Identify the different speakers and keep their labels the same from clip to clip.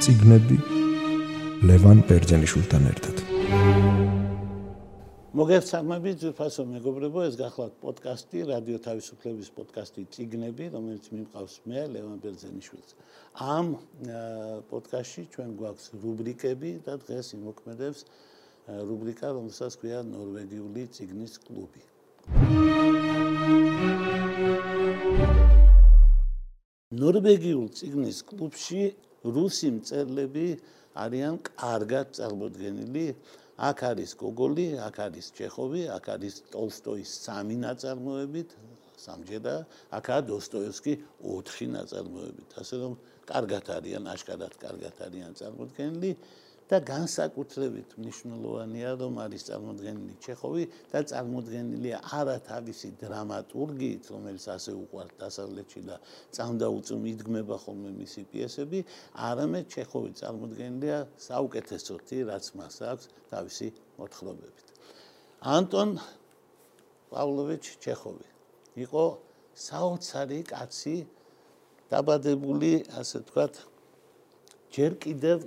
Speaker 1: ციგნები ლევან ბერძენიშვილთან ერთად.
Speaker 2: მოგესალმებით ძვირფასო მეგობრებო, ეს გახლავთ პოდკასტი, რადიო თავისუფლების პოდკასტი ციგნები, რომელიც მიმყავს მე ლევან ბერძენიშვილს. ამ პოდკასტში ჩვენ გვაქვს რუბრიკები და დღეს იმოქმედებს რუბრიკა, რომელსაც ქვია ნორვეგიული ციგნის კლუბი. ნორვეგიულ ციგნის კლუბში რუსი მწერლები არიან კარგად წარმოდგენილი. აქ არის გოგოლი, აქ არის ჩეხოვი, აქ არის ტოლსტოის სამი ნაწარმოებით, სამჯერა, აქაა დოსტოევსკი ოთხი ნაწარმოებით. ასე რომ კარგად არიან, აშკარად კარგად არიან წარმოდგენილი. და განსაკუთრებით მნიშვნელოვანია რომ არის წარმოქმნილი ჩეხოვი და წარმოქმნილია არა თავისი დრამატურგიით რომელიც ასე უყვართ დასავლეთში და წამდა უწუმ იდგმება ხოლმე მისი პიესები არამედ ჩეხოვი წარმოქმნილია საუკეთესოთი რაც მას აქვს თავისი მოთხრობებით. ანტონ პავლოვიჩ ჩეხოვი იყო საოცარი კაცი დაბადებული ასე ვთქვათ ჯერ კიდევ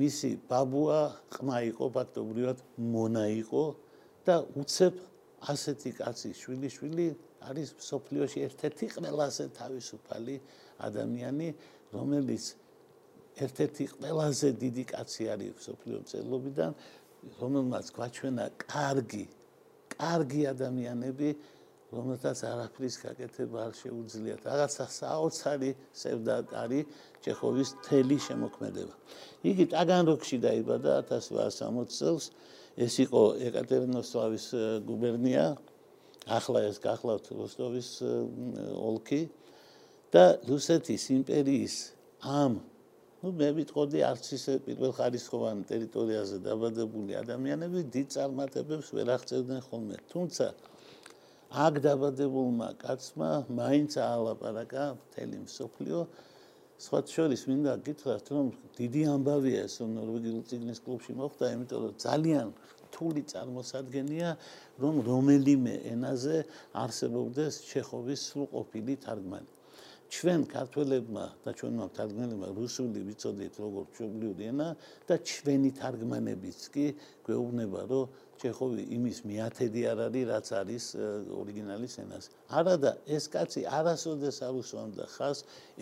Speaker 2: მისი ბაბუა ყმა იყო ფაქტობრივად მონა იყო და უცებ ასეთი კაცი შვილი შვილი არის სოფლიოში ერთ-ერთი ყველაზე თავისუფალი ადამიანი რომელიც ერთ-ერთი ყველაზე დიდი კაცი არის სოფლიო წელობიდან რომელმაც გვაჩვენა კარგი კარგი ადამიანები რომელთაც არაფრის გაკეთება არ შეუძლიათ. რაღაცა საოცარი სევდა არის ჩეხოვის თელი შემოქმედება. იგი ტაგანროგში დაიბადა 1860 წელს. ეს იყო ეკატერინოსლავის გუბერნია. ახლა ეს გახლავთ როსტოვის ოლქი და რუსეთის იმპერიის ამ ну მე ვიტყოდი არც ისე პირველ ხარისხოვან ტერიტორიაზე დაბადებული ადამიანები დიდ წარმატებებს ვერ აღწევდნენ ხოლმე. თუმცა აქ დაბადებულმა კაცმა მაინც აალაპარაკა მთელი მსოფლიო. სხვა შორის მინდა გითხრათ რომ დიდი ამბავია ეს ნორვეგიულ ციგნის კლუბში მოხდა იმიტომ რომ ძალიან რთული წარმოსადგენია რომ რომელიმე ენაზე არსებობდეს ჩეხოვის სრულყოფილი თარგმანი. ჩვენ ქართველებმა და ჩვენმა თარგმნელებმა რუსული ვიცოდით როგორ ჩვეულებრივი ენა და ჩვენი თარგმანებიც კი გვეუბნება რომ ჩეხოვი იმის მიათედი არ არის რაც არის ორიგინალის ენას. არადა ეს კაცი არასოდეს არ უსვამდა ხას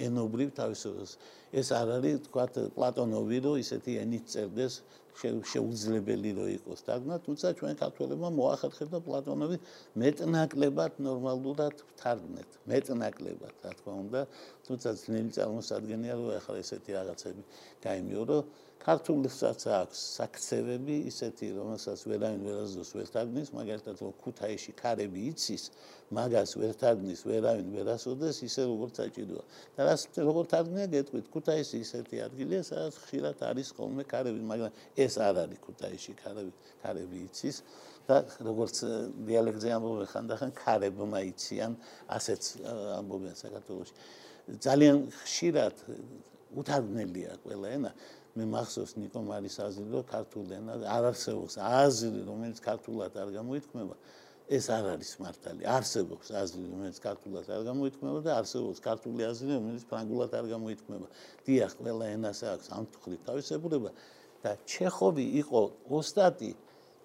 Speaker 2: ენობრივ თავისუფლებას. ეს არ არის თქვა პლატონოვი რომ ისეთი ენით წერდეს შეუძლებელი რო იყოს თარგმნა, თუმცა ჩვენ ქართველებმა მოახერხებდა პლატონოვი მეტნაკლებად ნორმალურად თარგმნეთ. მეტნაკლებად, რა თქმა უნდა, თუმცა ძნელი წარმოსადგენია რომ ახლა ესეთი რაღაცები გაიმეორო. ქართულსაც აქვს საქცევები ისეთი რომელსაც ვერავინ ვერაზოს ვერ თარგმნის მაგალითად რომ ქუთაისში ქარები იცის მაგას ვერ თარგმნის ვერავინ ვერასოდეს ისე როგორც საჭიროა. და რას როგორ თარგმნია გეტყვით ქუთაისი ისეთი ადგილია სადაც ხშირად არის ხოლმე ქარები მაგრამ ეს არ არის ქუთაისში ქარები ქარები იცის. და როგორც დიალექტზე ამბობენ ხანდახან ქარებმა იციან ასეც ამბობენ საქართველოში. ძალიან ხშირად უთარგმნელია ყველა ენა მე მახსოვს ნიკო მარის აზრი რომ ქართულ ენა არ არსებობს აზრი რომელიც ქართულად არ გამოითქმება. ეს არ არის მართალი. არსებობს აზრი რომელიც ქართულად არ გამოითქმება და არსებობს ქართული აზრი რომელიც ფრანგულად არ გამოითქმება. დიახ ყველა ენას აქვს ამ თხრით თავისებურება. და ჩეხოვი იყო ოსტატი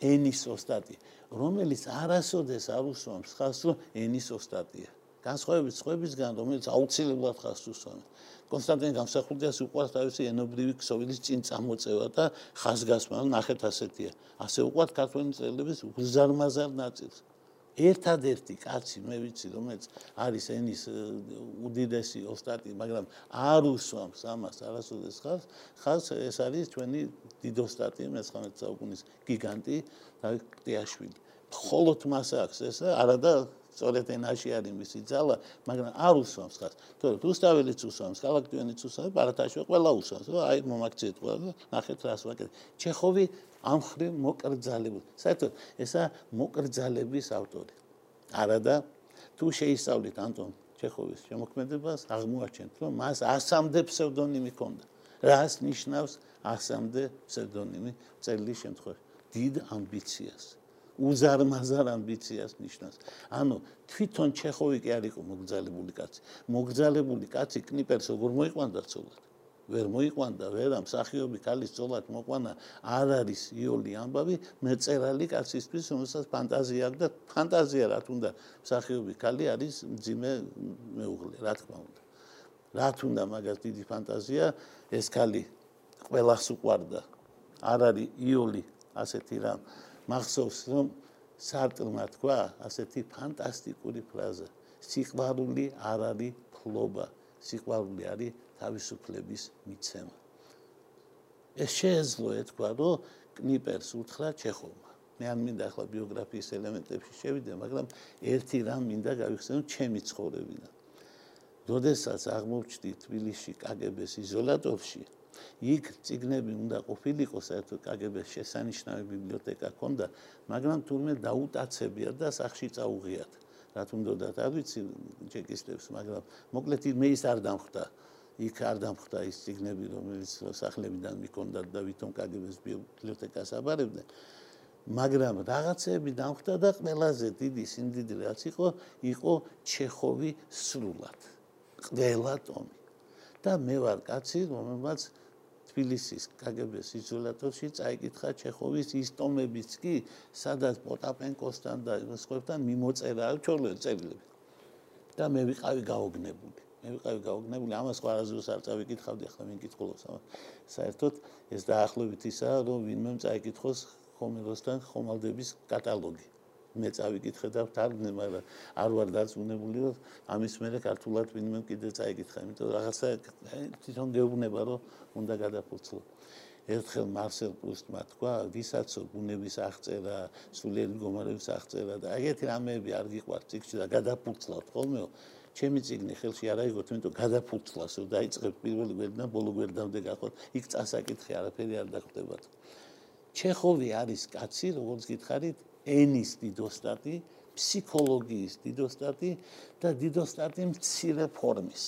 Speaker 2: ენის ოსტატი. რომელიც არასოდეს არ უსვამს ხას რომ ენის ოსტატია. განსხვავებით სხვებისგან რომელიც აუცილებლად ხას უსვამს კონსტანტინ გამსახურდიას უყვარს თავისი ენობრივი ქსოვილის წინ წამოწევა და ხაზგასმა ნახეთ ასეთია. ასე უყვარს ქართველი წერილების უზარმაზარ ნაწილს. ერთადერთი კაცი მე ვიცი რომელიც არის ენის უდიდესი ოსტატი, მაგრამ არ უსვამს ამას არასოდეს ხალხ, ხალხ ეს არის ჩვენი დიდოსტატი მე-19 საუკუნის გიგანტი დავით ყტიაშვილი. მხოლოდ მას აქვს ეს არადა სწორედ ენაში არის მისი ძალა, მაგრამ არ უსვამს ხას. თორე რუსთაველიც უსვამს, კალაქტიონიც უსვამს, ბარათაშო ყველა უსვამს. აი მომაქცეთ ყველა, ნახეთ რას ვაკეთებ. ჩეხოვი ამ ხრი მოკრძალებული. საერთოდ ესა მოკრძალების ავტორი. არადა თუ შეისწავლით ანტონ ჩეხოვის შემოქმედებას, აღმოაჩენთ, რომ მას ასამდე ფსევდონიმი ჰქონდა. რას ნიშნავს ასამდე ფსევდონიმი წელი შემთხვევაში? დიდ ამბიციას. უზარმაზარ ამბიციას ნიშნავს. ანუ თვითონ ჩეხოვი კი არ იყო მოგზალებული კაცი. მოგზალებული კაცი კნიპერს როგორ მოიყვანდა ცოლად? ვერ მოიყვანდა ვერა მსახიობი ქალის ძოლად მოყვანა არ არის იოლი ამბავი მეწერალი კაცისთვის რომელსაც ფანტაზია აქვს და ფანტაზია რა თუნდა მსახიობი ქალი არის ძიმე მეუღლე რა თქმა უნდა რა თუნდა მაგას დიდი ფანტაზია ეს ქალი ყველას უყვარდა არ არის იოლი ასეთი რამ მახსოვს რომ სარტრმა თქვა ასეთი ფანტასტიკური ფრაზა. სიყვარული არ არის ფლობა. სიყვარული არის თავისუფლების მიცემა. ეს შეეძლო ეთქვა რომ კნიპერს უთხრა ჩეხოვმა. მე არ მინდა ახლა ბიოგრაფიის ელემენტებში შევიდე მაგრამ ერთი რამ მინდა გავიხსენო ჩემი ცხოვრებიდან. როდესაც აღმოჩნდი თბილისში კგბ-ს იზოლატორში იქ ციგნები უნდა ყოფილიყო საერთოდ კგბ-ს შესანიშნავი ბიბლიოთეკა ქონდა მაგრამ თურმე დაუტაცებია და სახში წაუღიათ. რა თუნდათ არ ვიცი ჩეკისტებს მაგრამ მოკლედ მე ის არ დამხვდა. იქ არ დამხვდა ის ციგნები რომელიც სახლებიდან მიქონდათ და ვითომ კგბ-ს ბიბლიოთეკას აბარებდნენ მაგრამ რაღაცები დამხვდა და ყველაზე დიდი სიმდიდრე რაც იყო იყო ჩეხოვი სრულად. ყველა ტომი. და მე ვარ კაცი რომელმაც თბილისის კგბ-ს იზოლატორში წაიკითხა ჩეხოვის ის ტომებიც კი სადაც პოტაპენკოსთან და სხვებთან მიმოწერა ჩორლელ წერილები. და მე ვიყავი გაოგნებული. მე ვიყავი გაოგნებული ამას ყარაზუს არ წავიკითხავდი ახლა მინ კითხულობს საერთოდ. ეს დაახლოებით ისაა რომ ვინმე წაიკითხოს ხომეროსთან ხომალდების კატალოგი მე წავიკითხე და ვთარგმნე მაგრამ არ ვარ დარწმუნებული რომ ამის მერე ქართულად ვინმე კიდე წაიკითხა იმიტომ რაღაცა თვითონ გეუბნება რომ უნდა გადაფუცლო ერთხელ მარსელ პრუსტმა თქვა ვისაცო ბუნების აღწერა სულიერი მდგომარეობის აღწერა და ეგეთი რამეები არ გიყვართ ციგში და გადაფუცლავთ ხოლმეო ჩემი ციგნი ხელში არ აიღოთ, იმიტომ გადაფუცლას რომ დაიწყებ პირველი გვერდიდან ბოლო გვერდამდე გახოთ, იქ წასაკითხი არაფერი არ დაგხვდებათ. ჩეხოვი არის კაცი, როგორც გითხარით, ენის დიდოსტატი, ფსიქოლოგიის დიდოსტატი და დიდოსტატი მცირე ფორმის.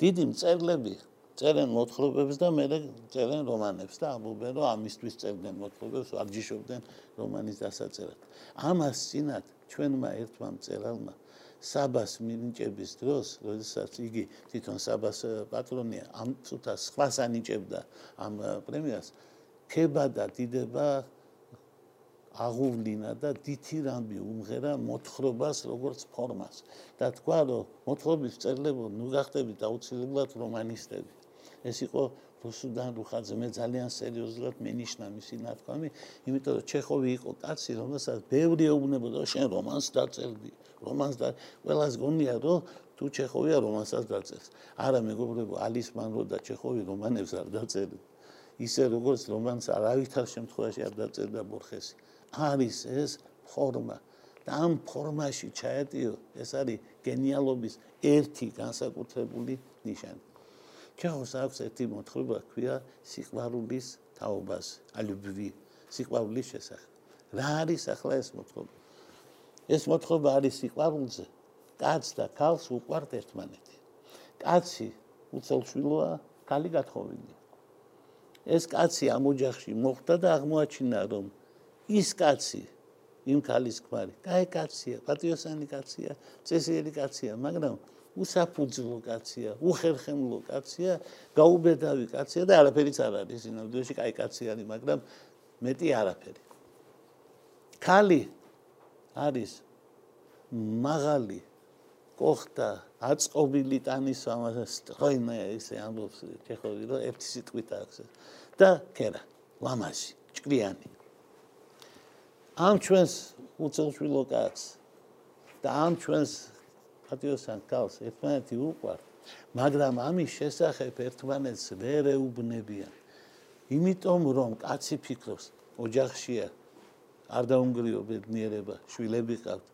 Speaker 2: დიდი მწერლები წერენ მოთხრობებს და მე წერენ რომანებს და ამბობენ რომ ამისთვის წერდნენ მოთხრობებს, არჯიშობდნენ რომანის დასაწერად. ამას წინათ ჩვენმა ერთმა მწერალმა საბას მინიჭების დროს, როდესაც იგი თვითონ საბას პატრონია, ამ წუთას სხვას ანიჭებდა ამ პრემიას, ქება და დიდება აღუვლინა და დითი რამბი უმღერა მოთხრობას როგორც ფორმას. და თქვა რომ მოთხრობის წერლებო ნუ გახდებით აუცილებლად რომანისტები. ეს იყო რუსუდან რუხაძე. მე ძალიან სერიოზულად მენიშნა მისი ნათქვამი იმიტომ რომ ჩეხოვი იყო კაცი რომელსაც ბევრი ეუბნებოდა შენ რომანს დაწერდი რომანს და ყველას გონია რომ თუ ჩეხოვია რომანსაც დაწერს. არა მეგობრებო ალის მანრო და ჩეხოვი რომანებს არ დაწერდა ისე როგორც რომანს არავითარ შემთხვევაში არ დაწერდა ბორხესი არის ეს ფორმა. და ამ ფორმაში ჩაეტიო ეს არის გენიალობის ერთი განსაკუთრებული ნიშანი. ჩეხოს აქვს ერთი მოთხრობა ქვია სიყვარულის თაობას ალუბვი სიყვარულის შესახებ. რა არის ახლა ეს მოთხრობა? ეს მოთხრობა არის სიყვარულზე კაც და ქალს უყვართ ერთმანეთი. კაცი უცოლშვილოა ქალი გათხოვილია ეს კაცი ამ ოჯახში მოხდა და აღმოაჩინა რომ ის კაცი იმ ქალის ქმარი. კაი კაცია პატიოსანი კაცია წესიერი კაცია მაგრამ უსაფუძვლო კაცია, უხერხემლო კაცია, გაუბედავი კაცია და არაფერიც არ არის ინდოეთში, კაი კაცი არის, მაგრამ მეტი არაფერი. ქალი არის მაღალი კოხტა აწყობილი ტანის ამას სტროინა ისე ამბობს ჩეხოვი რომ ერთი სიტყვით აქვს. და ქერა ლამაზი ჭკრიანი ამ ჩვენს უცელშვილო კაცს და ამ ჩვენს პატიოსან კალს ერთმანეთი უყვართ, მაგრამ ამის შესახებ ერთმანეთს ვერ ეუბნებიან. იმიტომ რომ კაცი ფიქრობს, ოჯახშია არ დაუნგრიო ბედნიერება, შვილები ყავთ.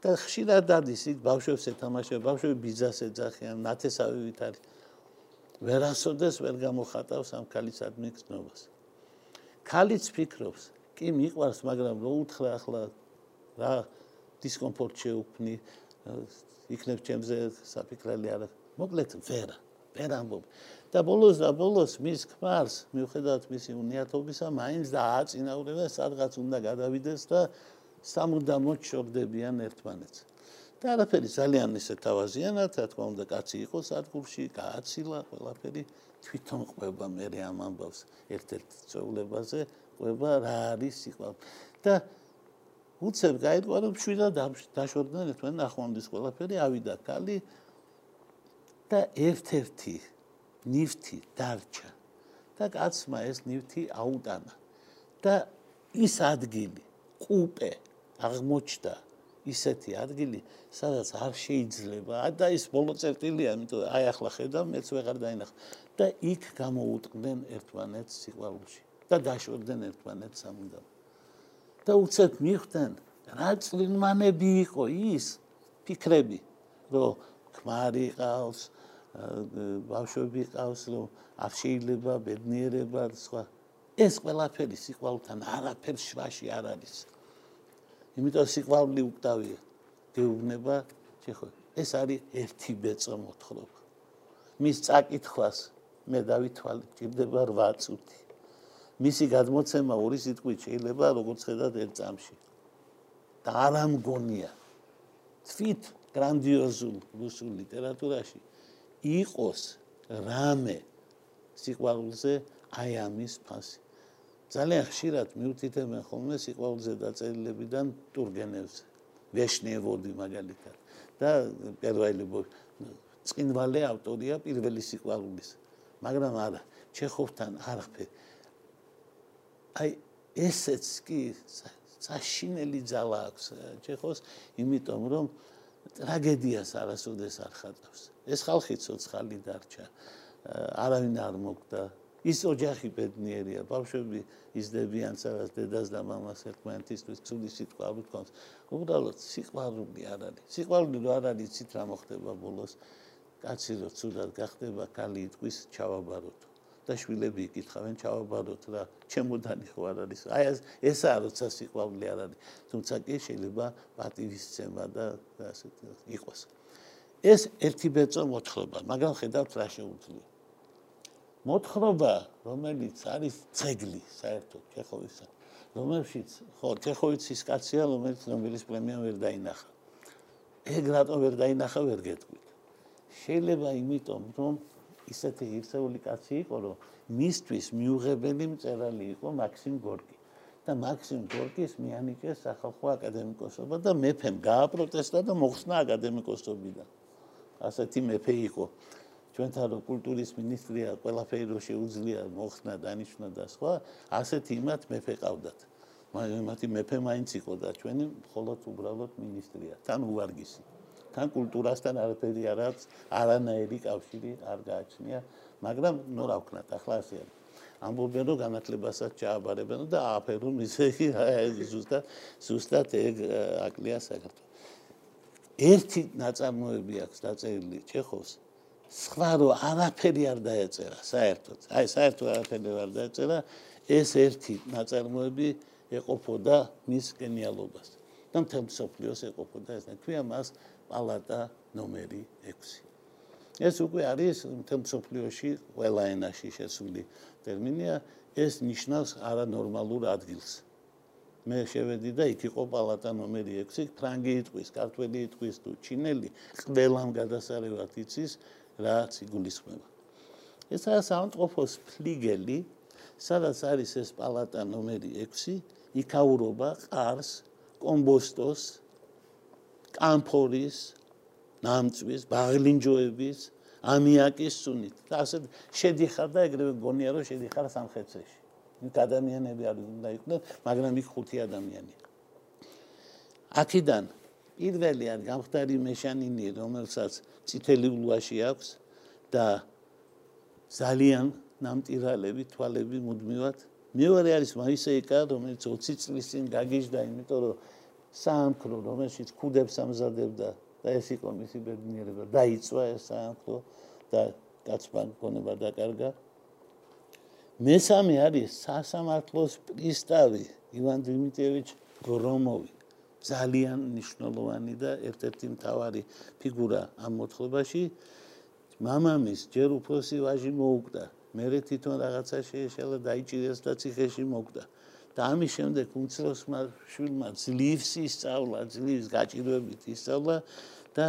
Speaker 2: და ხშირად დადის იქ ბავშვებს ეთამაშება, ბავშვები ბიძას ეძახიან, ნათესავით არის. ვერასოდეს ვერ გამოხატავს ამ ქალისადმი გზნობას. ქალიც ფიქრობს, კი მიყვარს, მაგრამ რო უთხრა ახლა რა დისკომფორტ შეუქმნი, იქნებ ჩემზე საფიქრელი არა მოკლედ ვერა ვერ ამბობ. და ბოლოს და ბოლოს მის ქმარს მიუხედავად მისი უნიათობისა მაინც დააწინაურება სადღაც უნდა გადავიდეს და სამუდამოდ შორდებიან ერთმანეთს. და არაფერი ძალიან ისე თავაზიანად, რა თქმა უნდა, კაცი იყო სადგურში, გააცილა ყველაფერი თვითონ ყვება მე ამ ამბავს ერთ-ერთ წვეულებაზე, ყვება რა არის სიყვარული. და უცებ გაიყვა რომ შვიდა დაშორდნენ ერთმანეთს ნახვამდის ყველაფერი ავიდა კალი და ერთ-ერთი ნიფთი დარჩა. და კაცმა ეს ნივთი აუტანა. და ის ადგილი ყუპე აღმოჩნდა ისეთი ადგილი სადაც არ შეიძლება და ის ბოლო წერტილია იმიტომ აი ახლა ხედავ მეც ვეღარ დაინახ. და იქ გამოუტყდნენ ერთმანეთს სიყვარულში და დაშვერდნენ ერთმანეთს ამუდამ და უცებ მიხვდნენ რა წლინმანები იყო ის ფიქრები რომ ქმარი ყავს ბავშვები ყავს რომ არ შეიძლება ბედნიერება სხვა. ეს ყველაფერი სიყვარულთან არაფერ შვაში არ არის. იმიტომ სიყვარული უკდავია. გეუბნება შეხო ეს არის ერთი ბეწო მოთხრობა მის წაკითხვას მე დავითვალე ჭირდება 8 წუთი მისი გადმოცემა ორი სიტყვით შეიძლება როგორც ხედავთ ერთ წამში და არ ამგონია თვით გრანდიოზულ რუსულ ლიტერატურაში იყოს რამე სიყვარულზე აი ამის ფასი. ძალიან ხშირად მიუთითებენ ხოლმე სიყვარულზე დაწერილებიდან ტურგენევზე. ვეშნევოდი მაგალითად და პირველი წინვალე ავტორია პირველი სიყვარულის. მაგრამ არა, ჩეხოვთან არაფერ. აი ესეც კი საშინელი ძალა აქვს ჩეხოს, იმიტომ რომ ტრაგედიას არასოდეს არ ხატავს. ეს ხალხი ცოცხალი დარჩა. არავინ არ მოგდა. ის ოჯახი ბედნიერია. ბავშვები იზრდებიან სადაც დედას და მამას ერთმანეთისთვის ცუდი სიტყვა არ უთქვამს. უბრალოდ სიყვარული არ არის. სიყვარული რო არ არის, ცით რა მოხდება ბოლოს? კაცი რო ცუდად გახდება, კალი იტყვის ჩავაბაროთ. და შვილები იკითხავენ ჩავაბაროთ რა ჩემოდანი ხო არ არის. აი ესაა როცა სიყვარული არ არის. თუმცა კი შეიძლება პატივისცემა და ასეთ იყოს. ეს ერთი ბეწო მოთხრობა მაგრამ ხედავთ რა შეუძლია. მოთხრობა რომელიც არის ცეგლი საერთოდ ჩეხოვისა. რომელშიც ხო ჩეხოვიცის კაცია რომელიც ნოველის პრემია ვერ დაინახა. ეგ რატო ვერ დაინახა ვერ გეტყვით. შეიძლება იმიტომ რომ ისეთი ერთეული კაცი იყო, რომ მისთვის მიუღებელი მწერალი იყო მაქსიმ გორკი. და მაქსიმ გორკის მიანიკეს სახალხო აკადემიკოსობა და მეფემ გააპროტესტა და მოხსნა აკადემიკოსობიდან. ასეთი მეფე იყო. ჩვენთან რო კულტურის მინისტრია ყველაფერი რო შეუძლია მოხსნა დანიშნა და სხვა, ასეთი იმათ მეფე ყავდათ. მაგრამ მათი მეფე მაინც იყო და ჩვენი მხოლოდ უბრალოდ მინისტრია, თან უვარგისი. თან კულტურასთან არაფერი არ აქვს, არანაირი კავშირი არ გააჩნია, მაგრამ ნუ რა ვქნათ, ახლა ასე არის. ამბობენ რომ განათლებასაც ჩააბარებენ და აფერონ ისე ზუსტად ზუსტად ეგ აკლია საქართველოს. ერთი ნაწარმოები აქვს დაწერილი ჩეხოს. სხვა რო არაფერი არ დაეწერა საერთოდ. აი საერთოდ არაფერი არ დაეწერა. ეს ერთი ნაწარმოები ეყოფოდა მის გენიალობას. და მთელ სოფლიოს ეყოფოდა ეს. თქვია მას პალატა ნომერი 6. ეს უკვე არის მთელ სოფლიოში ყველა ენაში შესული ტერმინია, ეს ნიშნავს არანორმალურ ადგილს. მე შევედი და იქ იყო პალატა ნომერი 6, ფრანგი იტყვის, ქართველი იტყვის თუ ჩინელი, ყველამ გადასარევად იცის რა ციგულისხმება. ეს არის სამწოფოს ფლიგელი, სადაც არის ეს პალატა ნომერი 6, იქაურობა ყარს, კომბოსტოს, კამფორის, ნამწვის, ბაღლინჯოების, ამიაკის სუნით. და ასე შედიხარ და ეგრევე გონია რომ შედიხარ სამხეთში. იქ ადამიანები არ უნდა იყვნენ, მაგრამ იქ ხუთი ადამიანია. აქედან პირველი არის გამხდარი მეშანინი, რომელსაც წითელი ულვაში აქვს და ძალიან ნამტირალები, თვალები მუდმივად. მეორე არის მაისეიკა, რომელიც 20 წლის წინ გაგიჟდა, იმიტომ რომ საამქრო რომელშიც ქუდებს ამზადებდა და ეს იყო მისი ბედნიერება. დაიწვა ეს საამქრო და კაცმა გონება დაკარგა. მესამე არის სასამართლოს პრისტავი ივან დიმიტრიევიჩ გრომოვი. ძალიან მნიშვნელოვანი და ერთ-ერთი მთავარი ფიგურა ამ მოთხრობაში. მამამის ჯერ უფროსი ვაჟი მოუკვდა. მე თვითონ რაღაცა შეეშალა დაიჭირეს და ციხეში მოკვდა და ამის შემდეგ უმცროსმა შვილმა ძლივს ისწავლა, ძლივს გაჭირვებით ისწავლა და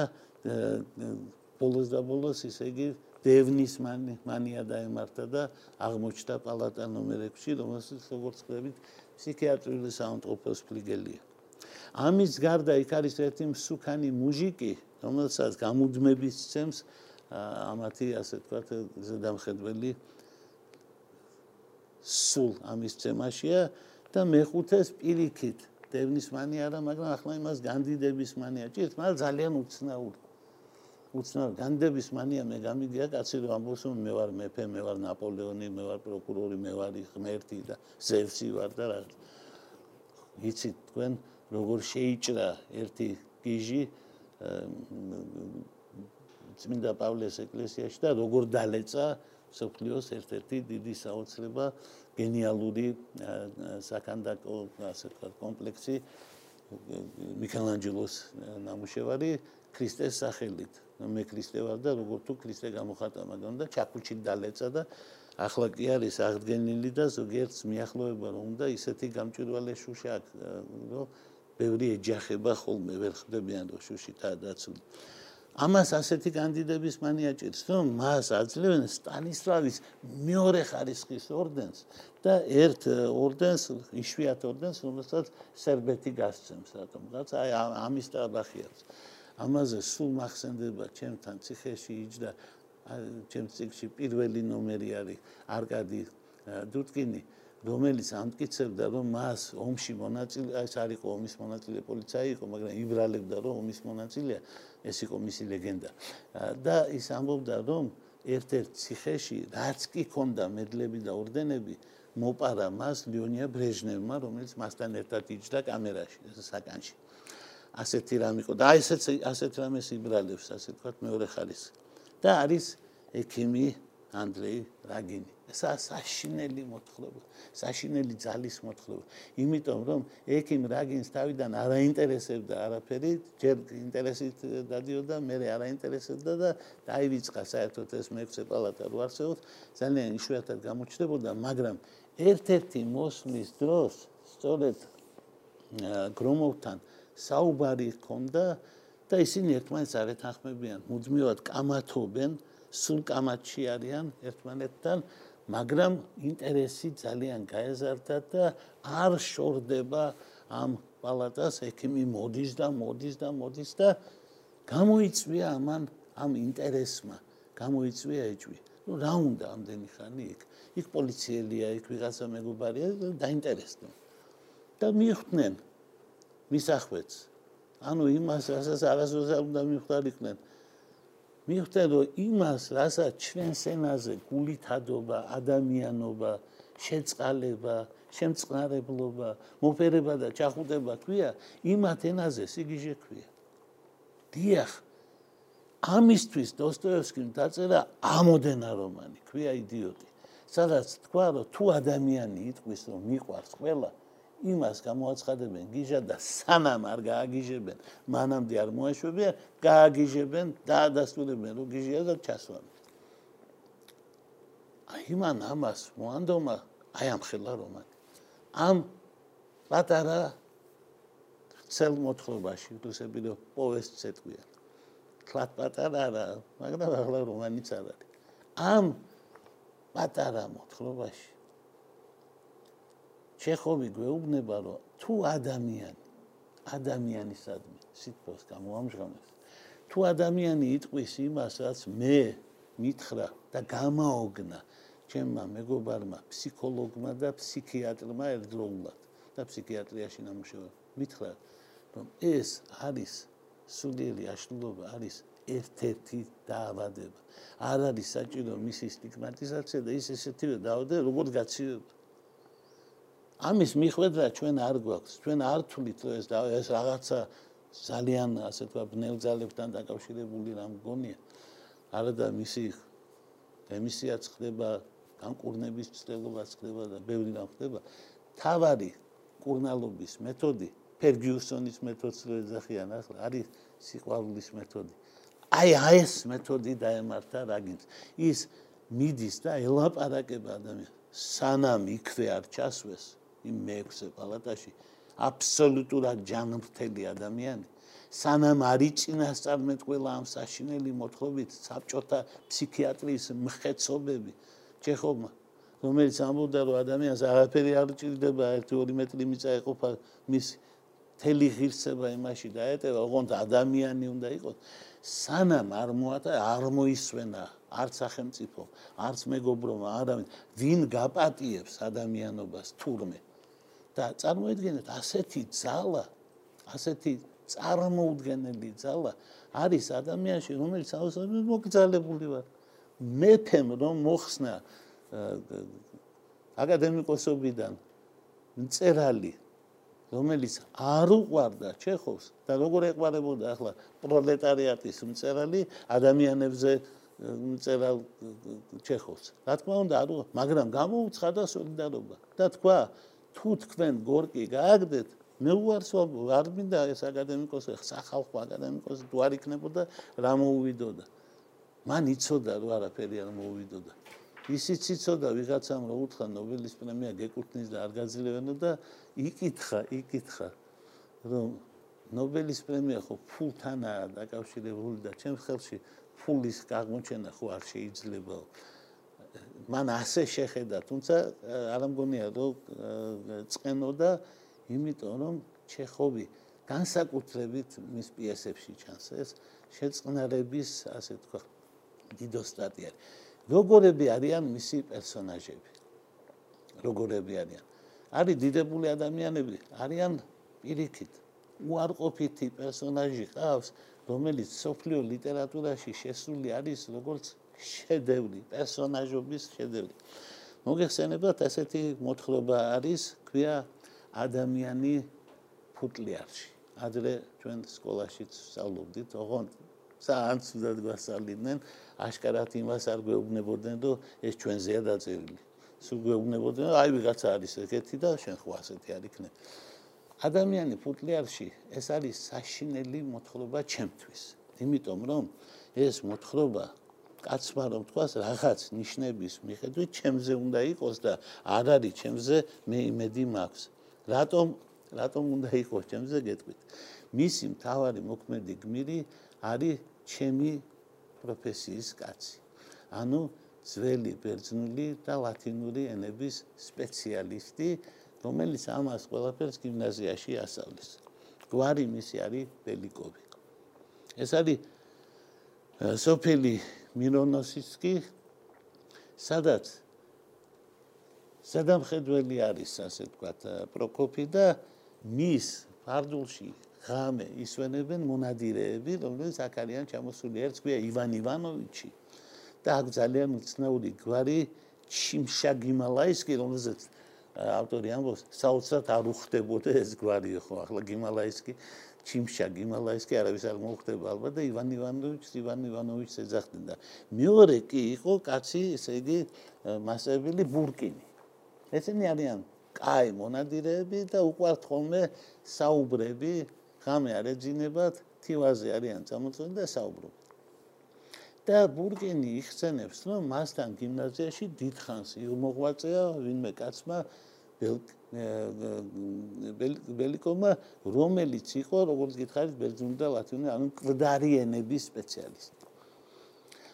Speaker 2: ბოლოს და ბოლოს ისე იგი დევნის მანია დაემართა და აღმოჩნდა პალატა ნომერ 6, რომელსაც როგორც ხვდებით, ფსიქიატრიული საუნდტროფოს ფლიგელია. ამის გარდა იქ არის ერთი მსუქანი მუჟიკი, რომელსაც გამუდმების ცემს ამათი ასე ვთქვათ ზედამხედველი სულ ამის ცემაშია და მეხუთეს პირიქით დევნის მანია არა, მაგრამ ახლა იმას განდიდების მანია ჭირთ, მაგრამ ძალიან უცნაური. უცნაური განდიდების მანია მე გამიგია კაცი რომ ამბობს რომ მე ვარ მეფე, მე ვარ ნაპოლეონი, მე ვარ პროკურორი, მე ვარ ღმერთი და ზევსი ვარ და რა. იცით თქვენ როგორ შეიჭრა ერთი გიჟი წმინდა პავლეს ეკლესიაში და როგორ დალეცა სოფლიოს ერთ-ერთი დიდი საოცრება გენიალური საკანდაკო ასე ვთქვათ კომპლექსი მიქელანჯელოს ნამუშევარი ქრისტეს სახელით. მე ქრისტე ვარ და როგორ თუ ქრისტე გამოხატა მაგრამ და ჩაკუჩი დალეცა და ახლა კი არის აღდგენილი და ზოგიერთს მიახლოება რომ უნდა ისეთი გამჭვირვალე შუშა რომ ბევრი ეჯახება ხოლმე ვერ ხდებიან რომ შუშითაა დაცული. ამას ასეთი კანდიდების მანია ჭირს, რომ მას აძლევენ სტანისლავის მეორე ხარისხის ორდენს და ერთ ორდენს, იშვიათ ორდენს, რომელსაც სერბეთი გასცემს, რატომ? რაც აი ამის ტაბახიაც. ამაზე სულ მახსენდება ჩემთან ციხეში იჯდა ჩემ ციხეში პირველი ნომერი არის არკადი დუტკინი. რომელიც ამტკიცებდა რომ მას ომში მონაწილე ეს არისო ომის მონაწილე პოლიცაი იყო მაგრამ იბრალებდა რომ ომის მონაწილეა. ეს იყო მისი ლეგენდა. და ის ამბობდა რომ ერთ-ერთ ციხეში რაც კი ქონდა მედლები და ორდენები მოპარა მას ლიონია ბრეჟნევმა რომელიც მასთან ერთად იჯდა კამერაში საკანში. ასეთი რამ იყო და ესეც ასეთ რამეს იბრალებს ასე ვთქვათ მეორე ხალის და არის ექიმი ანდრეი რაგინი სა საშინელი მოთხრობა, საშინელი ძალის მოთხრობა. იმიტომ რომ ექიმ რაგინს თავიდან არ აინტერესებდა არაფერი, ჯერ ინტერესით დადიოდა, მე არ აინტერესებდა და დაივიწყა საერთოდ ეს მეექვსე პალატა რო არსებობს, ძალიან იშვიათად გამოჩნდებოდა, მაგრამ ერთ-ერთი მოსვლის დროს სწორედ გრომოვთან საუბარი ჰქონდა და ისინი ერთმანეთს არ ეთანხმებიან, მუდმივად კამათობენ, სულ კამათში არიან ერთმანეთთან მაგრამ ინტერესი ძალიან გაეზარდა და არ შორდება ამ პალატას ექიმი მოდის და მოდის და მოდის და გამოიწვია ამან ამ ინტერესმა გამოიწვია ეჭვი. ну რა უნდა ამდენი ხანი იქ? იქ პოლიციელია იქ ვიღაცა მეგობარია დაინტერესდა და მიხვდნენ მისახვეც. ანუ იმას რასაც არასოდეს არ უნდა მიხვდარიყვნენ მიხვდეთ რომ იმას რასაც ჩვენს ენაზე გულითადობა, ადამიანობა, შეწყალება, შემწყნარებლობა, მოფერება და ჩახუტება ქვია, იმათ ენაზე სიგიჟე ქვია. დიახ. ამისთვის დოსტოევსკიმ დაწერა ამოდენა რომანი, ქვია იდიოტი. სადაც თქვა რომ თუ ადამიანი იტყვის რომ მიყვარს ყველა იმას გამოაცხადებენ გიჟა და სანამ არ გააგიჟებენ მანამდე არ მოაშვებიან გააგიჟებენ და დასტურებენ რომ გიჟია და ჩასვან. აი მან ამას მოანდომა აი ამ ხელა რომან ამ პატარა ცელ მოთხრობაში რუსები რომ პოვესტს ეთქვიან კლათ პატარა რა მაგრამ ახლა რომანიც არ არის. ამ პატარა მოთხრობაში ჩეხოვი გვეუბნება რომ თუ ადამიანი ადამიანისადმი სიტყვას გამოამჟღავნებს თუ ადამიანი იტყვის იმას რაც მე მითხრა და გამაოგნა ჩემმა მეგობარმა ფსიქოლოგმა და ფსიქიატრმა ერთდროულად და ფსიქიატრიაში ნამუშევარი მითხრა რომ ეს არის სულიერი აშლილობა არის ერთ-ერთი დაავადება. არ არის საჭირო მისი სტიგმატიზაცია და ის ესეთივე დაავადება როგორც გაცივება ამის მიხვედრა ჩვენ არ გვაქვს. ჩვენ არ თulit ეს და ეს რაღაცა ძალიან ასე თქვა ბნელძალებთან დაკავშირებული რამ გონია. არადა მისი ემისიაც ხდება, განკურნების ცდილობაც ხდება და ბევრი რამ ხდება. თავარი კურნალობის მეთოდი, ფერგიუსონის მეთოდს რო ეძახიან ახლა, არის სიყვარულის მეთოდი. აი აი ეს მეთოდი დაემართა რაგინს. ის მიდის და ელაპარაკება ადამიანს. სანამ იქვე არ ჩასვეს, იმ მეექვსე პალატაში აბსოლუტურად ჯანმრთელი ადამიანი სანამ არ იწინასწარმეტყველა ამ საშინელი მოთხრობით საბჭოთა ფსიქიატრიის მხეცობები ჩეხოვმა რომელიც ამბობდა რომ ადამიანს არაფერი არ ჭირდება 1-2 მეტრი მიწა ეყოფა მის თელი ღირსება იმაში დაეტევა ოღონდ ადამიანი უნდა იყოს. სანამ არ მოატა არ მოისვენა არც სახელმწიფო არც მეგობრობა არავინ ვინ გაპატიებს ადამიანობას თურმე და წარმოიდგინეთ ასეთი ძალა ასეთი წარმოუდგენელი ძალა არის ადამიანში რომელიც აუცილებლად მოგძალებული ვარ. მეფემ რომ მოხსნა აკადემიკოსობიდან მწერალი რომელიც არ უყვარდა ჩეხოვს და როგორ ეყვარებოდა ახლა პროლეტარიატის მწერალი ადამიანებზე მწერალ ჩეხოვს რა თქმა უნდა არ მაგრამ გამოუცხადა სოლიდარობა. და თქვა თუ თქვენ გორკი გააგდეთ მე უარსო არ მინდა ეს აკადემიკოსი სახალხო აკადემიკოსი თუ არ იქნებოდა რა მოუვიდოდა? მან იცოდა რომ არაფერი არ მოუვიდოდა. ისიც იცოდა ვიღაცამ რომ უთხრა ნობელის პრემია გეკუთვნის და არ გაძლევენო და იკითხა იკითხა რომ ნობელის პრემია ხო ფულთანაა დაკავშირებული და ჩემს ხელში ფულის აღმოჩენა ხო არ შეიძლება მან ასე შეხედა თუმცა არ მგონია რომ წენოდა იმიტომ რომ ჩეხოვი განსაკუთრებით მის პიესებში ჩანს ეს შეწყნარების ასე თქვა დიდოსტატი არის როგორები არიან მისი პერსონაჟები? როგორები არიან? არის დიდებული ადამიანები? არიან პირიქით. უარყოფითი პერსონაჟი ყავს რომელიც სოფლიო ლიტერატურაში შესული არის როგორც შედევრი პერსონაჟობის შედევრი მოგეხსენებათ ესეთი მოთხრობა არის ქვია ადამიანი ფუტლიარში ადრე ჩვენ სკოლაშიც სწავლობდით ოღონდ საანც უნდა გვასწავლიდნენ აშკარად იმას არ გვეუბნებოდნენ რომ ეს ჩვენზეა დაწერილი. სულ გვეუბნებოდნენ აი ვიღაცა არის ეგეთი და შენ ხო ასეთი არ იქნებ. ადამიანი ფუტლიარში ეს არის საშინელი მოთხრობა ჩემთვის. იმიტომ რომ ეს მოთხრობა კაცმა რომ თქვას რაღაც ნიშნების მიხედვით ჩემზე უნდა იყოს და არ არის ჩემზე მე იმედი მაქვს. რატომ რატომ უნდა იყოს ჩემზე გეტყვით. მისი მთავარი მოქმედი გმირი არის ჩემი პროფესიის კაცი. ანუ ძველი ბერძნული და ლათინური ენების სპეციალისტი, რომელიც ამას ყველაფერს გიმნაზიაში ასწავლის. გვარი მისი არის ბელიკოვი. ეს არის სოფელი მირონოსიცკი, სადაც სადამხედველი არის, ასე ვთქვათ, პროკოფი და მის ფარდულში ღამე ისვენებენ მონადირეები, რომლებიც აქ არიან ჩამოსული, ერთ ქვია ივან ივანოვიჩი და აქ ძალიან უცნაური გვარი ჩიმშა გიმალაისკი, რომელზეც ავტორი ამბობს, საოცრად არ უხდებოდა ეს გვარი ხო, ახლა გიმალაისკი ჩიმშა გიმალაისკი არავის არ მოხდება ალბათ და ივან ივანოვიჩს ივან ივანოვიჩს ეძახდნენ და მეორე კი იყო კაცი, ესე იგი მასწავლებელი ბურკინი. ესენი არიან კაი მონადირეები და უყვართ ხოლმე საუბრები ხამე არ ეძინებათ, თივაზე არიან წამოწმული და საუბრობ. და ბურგენი იხსენებს, რომ მასთან გიმნაზიაში დიდხანს იმოღვაწეა ვინმე კაცმა ბელიკომა, რომელიც იყო, როგორც გითხარით, ბერძნული და ლათინური, ანუ მკვდარიენების სპეციალისტი.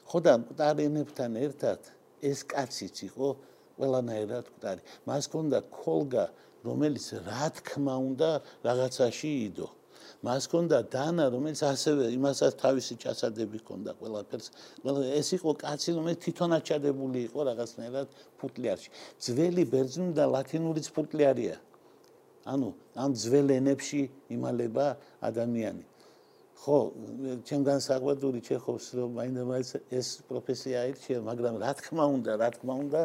Speaker 2: ხო და მკვდარიენებთან ერთად ეს კაციც იყო ყველანაირად მკვდარი. მას ჰქონდა კოლგა, რომელიც რა თქმა უნდა რაღაცაში იდო. მას ჰქონდა დანა, რომელიც ასევე იმასაც თავისი ჩასადები ჰქონდა ყველაფერს. ყველა ეს იყო კაცი, რომელიც თვითონაც ჩადებული იყო რაღაცნაირად ფუტლიარში. ძველი ბერძნული და ლათინური ფუტლიარია. ანუ ამ ძველ ენებში იმალება ადამიანი. ხო, ჩემგან საყვედური ჩეხობს, რომ მაინდამაინც ეს პროფესია აირჩია, მაგრამ რა თქმა უნდა, რა თქმა უნდა,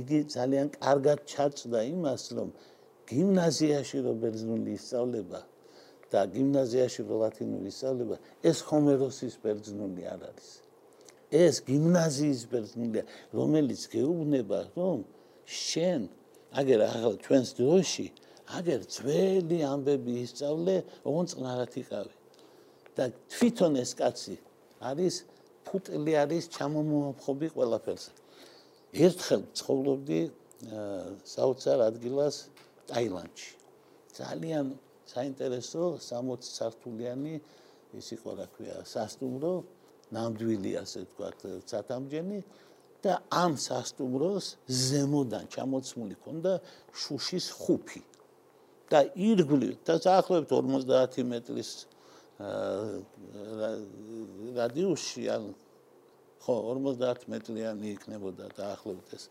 Speaker 2: იგი ძალიან კარგად ჩაწდა იმას, რომ გიმნაზიაში რო ბერძნული ისწავლება, და გიმნაზიაში ლათინური სწავლება ეს ჰომეროსის ბერძნული არ არის. ეს გიმნაზიის ბერძნულია რომელიც გეუბნება რომ შენ აგერ ახლა ჩვენს დროში აგერ ძველი ამბები ისწავლე ოღონ წნარად იყავი და თვითონ ეს კაცი არის ფუტლი არის ჩამომოხობი ყველაფერს. ერთხელ ცხოვრობდი საოცარ ადგილას ტაილანდში. ძალიან საინტერესო 60 სართულიანი ის იყო რა ქვია, სასტუმრო, ნამდვილი ასე ვთქვათ, ცათამჯენი და ამ სასტუმროს ზემოდან ჩამოცმული ქონდა შუშის ხუფი. და ირგვლივ და დაახლოებით 50 მეტრის რადიუსში ან ხო 50 მეტრიანი იქნებოდა დაახლოებით ეს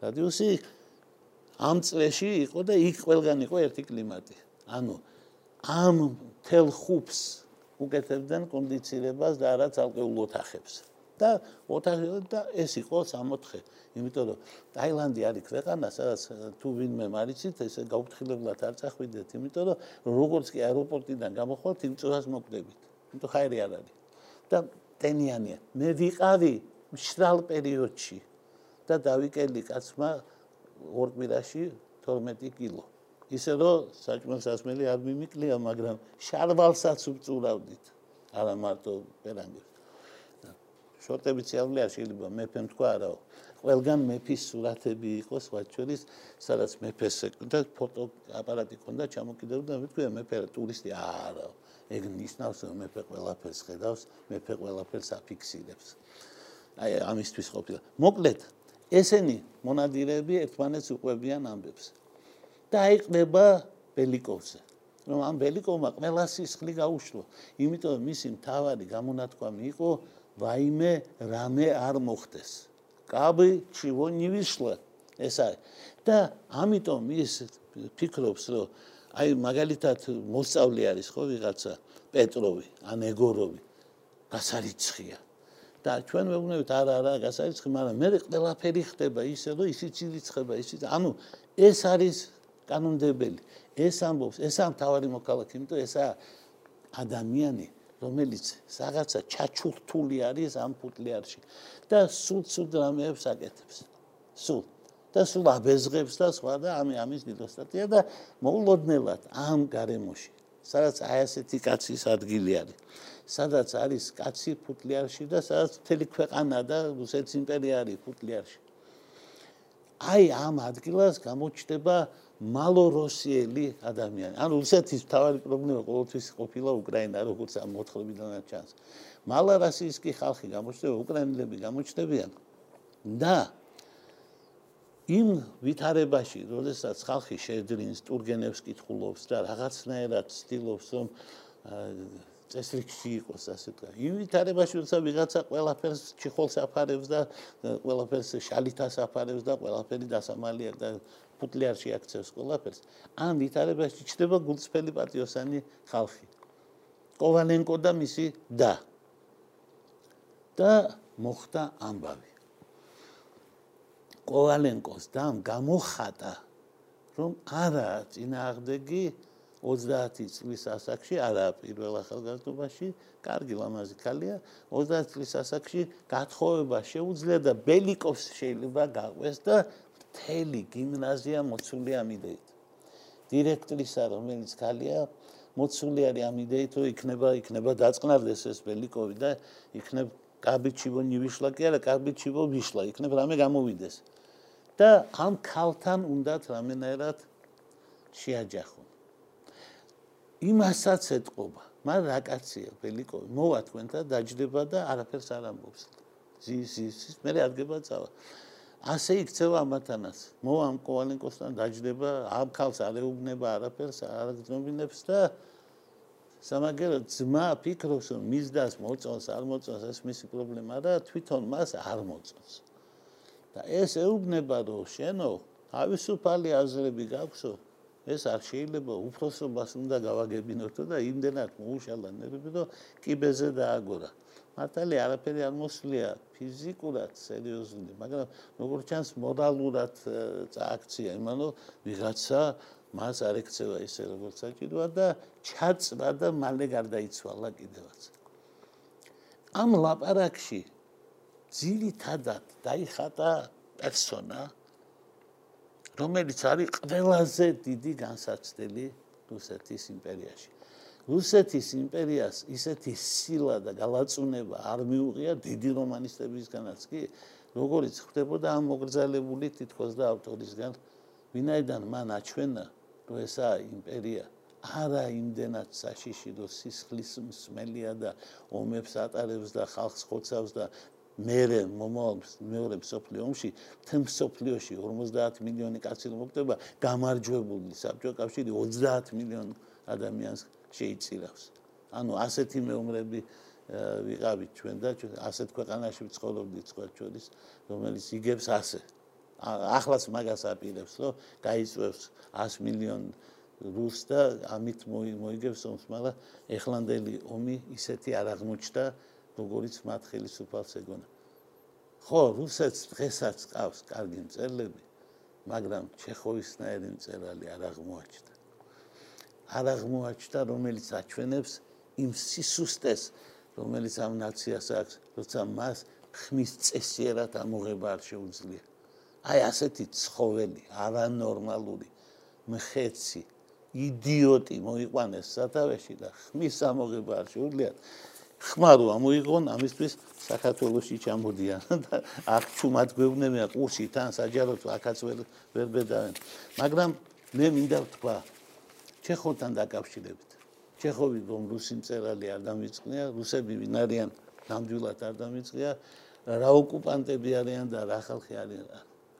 Speaker 2: რადიუსი ამ წლებში იყო და იქ ყველგან იყო ერთი კლიმატი ანუ ამ თელ ხუფს უკეთებდნენ კონდიცირებას და არა ცალკეულ ოთახებს. და ოთახი და ეს იყო 64 იმიტომ რომ ტაილანდი არის ქვეყანა სადაც თუ ვინმე მარიცით ესე გაუფრთხილებლად არ წახვიდეთ. იმიტომ რომ როგორც კი აეროპორტიდან გამოხვალთ იმ წელს მოკვდებით. იმიტომ ხაერი არ არის. და ტენიანია. მე ვიყავი მშრალ პერიოდში და დავიკელი კაცმა ორ კვირაში 12 კილო ისე რომ საჭმელს ასმელი არ მიმიკლია მაგრამ შარვალსაც უწურავდით არა მარტო პერანგებს შორტები ციალული არ შეიძლება მეფემ თქვა არაო ყველგან მეფის სურათები იყოს ვაჩორის სადაც მეფეს და ფოტო აპარატი ქონდა ჩამოკიდებული და მეთქვია მეფე ტურისტი არა ეგ ნიშნავს რომ მეფე ყველაფერს ხედავს მეფე ყველაფერს აფიქსირებს. აი ამისთვის ყოფილა. მოკლედ ესენი მონადირეები ერთმანეთს უყვებიან ამბებს და აიყრება ბელიკოვზე. რომ ამ ბელიკოვმა ყველა სისხლი გაუშლო. იმიტომ რომ მისი მთავარი გამონათქვამი იყო ვაიმე რამე არ მოხდეს. კაბი ჩივო ნივისლა ეს არის. და ამიტომ ის ფიქრობს რომ აი მაგალითად მოსწავლე არის ხო ვიღაცა? პეტროვი ან ეგოროვი გასარიცხია. და ჩვენ მეუბნებით არა არა გასარიცხი მაგრამ მე ყველაფერი ხდება ისე რომ ისიც ირიცხება ისიც ანუ ეს არის კანონდებელი ეს ამბობს ეს ამ თავარი მოქალაქე იმიტომ ესა ადამიანი რომელიც რაღაცა ჩაჩურთული არის ამ ფუტლიარში და სულ სულ დრამებს აკეთებს. სულ და სულ აბეზღებს და სხვა და ამ ამის ნილოსტატია და მოულოდნელად ამ გარემოში სადაც აი ასეთი კაცის ადგილი არის. სადაც არის კაცი ფუტლიარში და სადაც მთელი ქვეყანა და რუსეთის იმპერია არის ფუტლიარში. აი ამ ადგილას გამოჩნდება მალოროსიელი ადამიანი. ანუ რუსეთის თავი პრობლემა ყოველთვის ყოფილა უკრაინა, როგორც ამ მოთხრობიდან ჩანს. მალარასიისკი ხალხი გამოჩნდება, უკრაინელები გამოჩნდებიან და იმ ვითარებაში, როდესაც ხალხი შეძრინს, ტურგენევს კითხულობს და რაღაცნაირად ცდილობს, რომ წესრიგში იყოს ასე თქვა. იმ ვითარებაში, როცა ვიღაცა ყველაფერს ჩიხოლს აფარებს და ყველაფერს შალითას აფარებს და ყველაფერი დასამალია და ფუტლიარში აქცევს ყველაფერს. ამ ვითარებაში ჩდება გულწრფელი პატიოსანი ხალხი. კოვალენკო და მისი და და მოხდა ამბავი. კოვალენკოს და გამოხატა რომ არა წინააღმდეგი 30 წლის ასაკში არა პირველ ახალგაზრდობაში, კარგი ლამაზი ქალია, 30 წლის ასაკში გათხოვება შეუძლია და ბელიკოვს შეიძლება გაყვეს და მთელი გიმნაზია მოცული ამ იდეით. დირექტორისა რომელიც ქალია მოცული არის ამ იდეით, რომ იქნება იქნება დაწყნარდეს ეს ბელიკოვი და იქნებ კაბიჩივო ნივიშლა კი არა, კაბიჩივო ვიშლა, იქნებ რამე გამოვიდეს. და ამ ქალთან უნდათ რამენერად შეაჯახონ. იმასაც ეთყობა, მაგრამ რა კაცია ბელიკოვი, მოვა თქვენთან დაждდება და არაფერს არ ამბობს. ზის ზის მე რადგება წავა. ასე იქცევა ამათანაც. მოამ კოვალენკოსთან დაждდება, ამ ქალს არ ეუბნება არაფერს, არ გძნობინებს და სამაგერო ძმა ფიქრობს, რომ მის დას მოწონს, არ მოწონს, ეს მისი პრობლემა და თვითონ მას არ მოწონს. და ეს ეუბნება, რომ შენო თავისუფალი აზრები გაქვსო, ეს არ შეიძლება უფროსობას უნდა გავაგებინოთო და იმდენად მოუშალა ნერვები, რომ კიბეზე დააგორა. მართალია არაფერი არ მოსვლია ფიზიკურად სერიოზული, მაგრამ როგორც ჩანს მორალურად წააქცია, იმანო ვიღაცა მას არ ექცევა ისე როგორც საჭიროა და ჩაწვა და მალე გარდაიცვალა კიდევაც. ამ ლაპარაკში ძირითადად დაიხატა პერსონა რომელიც არის ყველაზე დიდი განსაცდელი რუსეთის იმპერიაში. რუსეთის იმპერიას ისეთი სილა და გალაწუნება არ მიუღია დიდი რომანისტებისგანაც. კი როგორიც ხდებოდა ამ მოგრძალებული თითქოს და ავტორისგან ვინაიდან მან აჩვენა რომ ესა იმპერია არა იმდენად საშიში რომ სისხლის მსმელია და ომებს ატარებს და ხალხს ხოცავს და მერე მომავალ მეორე მსოფლიო ომში თემ მსოფლიოში 50 მილიონი კაცი მოხდება გამარჯვებული საბჭოთა კავშირი 30 მილიონ ადამიანს შეიწირავს ანუ ასეთი მეომრები ვიყავით ჩვენ და ასეთ ქვეყანაში ვცხოვრობდით სხვა ჩვენის რომელიც იგებს ასე ახლაც მაგას აპირებს რომ გაიწევს 100 მილიონ რუს და ამით მოიგებს ომს მაგრამ ეხლანდელი ომი ისეთი არ აღმოჩნდა როგორიც მათ ხელისუფალს ეგონა. ხო, რუსეთს დღესაც ყავს კარგი მწერლები, მაგრამ ჩეხოვისნაირი მწერალი არ აღმოაჩნდა. არ აღმოაჩნდა, რომელიც აჩვენებს იმ სისუსტეს, რომელიც ამ ნაციას აქვს, როცა მას ხმის წესიერად ამოღება არ შეუძლია. აი ასეთი ცხოველი, არანორმალური, მხეცი, იდიოტი მოიყვანეს სათავეში და ხმის ამოღება არ შეუძლია. ხმარო ამოიღონ ამისთვის საქართველოსი ჩამოდიან და აქ ჩუმად გვეუბნებიან ყურში თან საჯაროდ აქაც ვერ ვერ ბედავენ მაგრამ მე მინდა ვთქვა ჩეხოვთან დაკავშირებით. ჩეხოვი რომ რუსი მწერალი არ დამიწყნია რუსები ვინ არიან ნამდვილად არ დამიწყია რა ოკუპანტები არიან და რა ხალხი არიან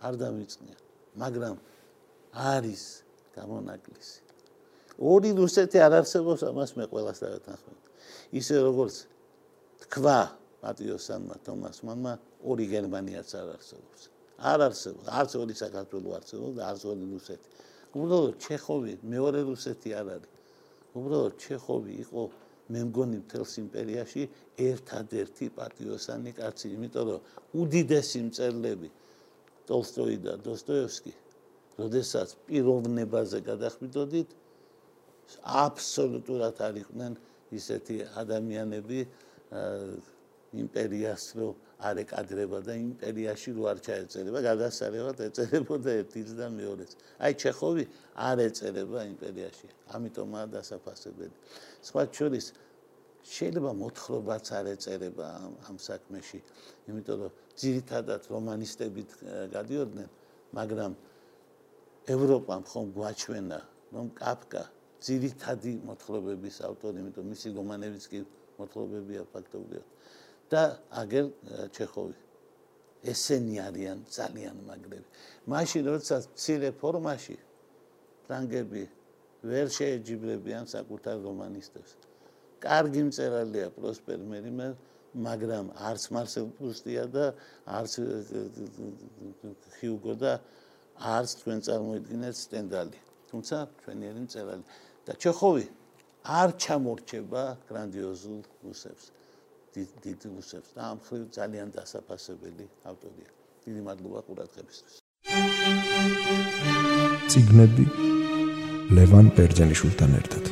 Speaker 2: არ დამიწყნია მაგრამ არის გამონაკლისი. ორი რუსეთი არ არსებობს ამას მე ყველას დავეთანხმებ ისე როგორც თქვა პატიოსანმა თომასმა ორი გერმანიაც არ არსებობს. არ არსებობს, არც ორი საქართველო არსებობს და არც ორი რუსეთი. უბრალოდ ჩეხოვი მეორე რუსეთი არ არის. უბრალოდ ჩეხოვი იყო მე მგონი მთელს იმპერიაში ერთადერთი პატიოსანი კაცი, იმიტომ რომ უდიდესი მწერლები ტოლსტოი და დოსტოევსკი, როდესაც პიროვნებაზე გადახვიდოდით, აბსოლუტურად არ იყვნენ ისეთი ადამიანები, იმპერიას რო არ ეკადრება და იმპერიაში რო არ ჩაეწერება, გადასარევად ეწერებოდა ერთის და მეორეს. აი ჩეხოვი არ ეწერება იმპერიაში, ამიტომაა დასაფასებელი. სხვა შორის შეიძლება მოთხრობაც არ ეწერება ამ ამ საქმეში, იმიტომ რომ ძირითადად რომანისტები გადიოდნენ, მაგრამ ევროპამ ხომ გვაჩვენა, რომ კაფკა ძირითადი მოთხრობების ავტორი, იმიტომ მისი რომანებიც კი მოთხრობებია ფაქტობრივად და აგერ ჩეხოვი. ესენი არიან ძალიან მაგრები. მაშინ როდესაც ცირე ფორმაში ფრანგები ვერ შეეჯიბრებიან საკუთარ რომანისტებს. კარგი მწერალია პროსპერ მერიმე მაგრამ არც მარსელ პრუსტია და არც ჰიუგო და არც თქვენ წარმოიდგინეთ სტენდალი. თუმცა ჩვენიერი მწერალი. და ჩეხოვი არ ჩამორჩება გრანდიოზულ რუსებს დიდ რუსებს და ამ ხრივ ძალიან დასაფასებელი ავტორია. დიდი მადლობა ყურადღებისთვის.
Speaker 1: ციგნები ლევან ბერძენიშვილთან ერთად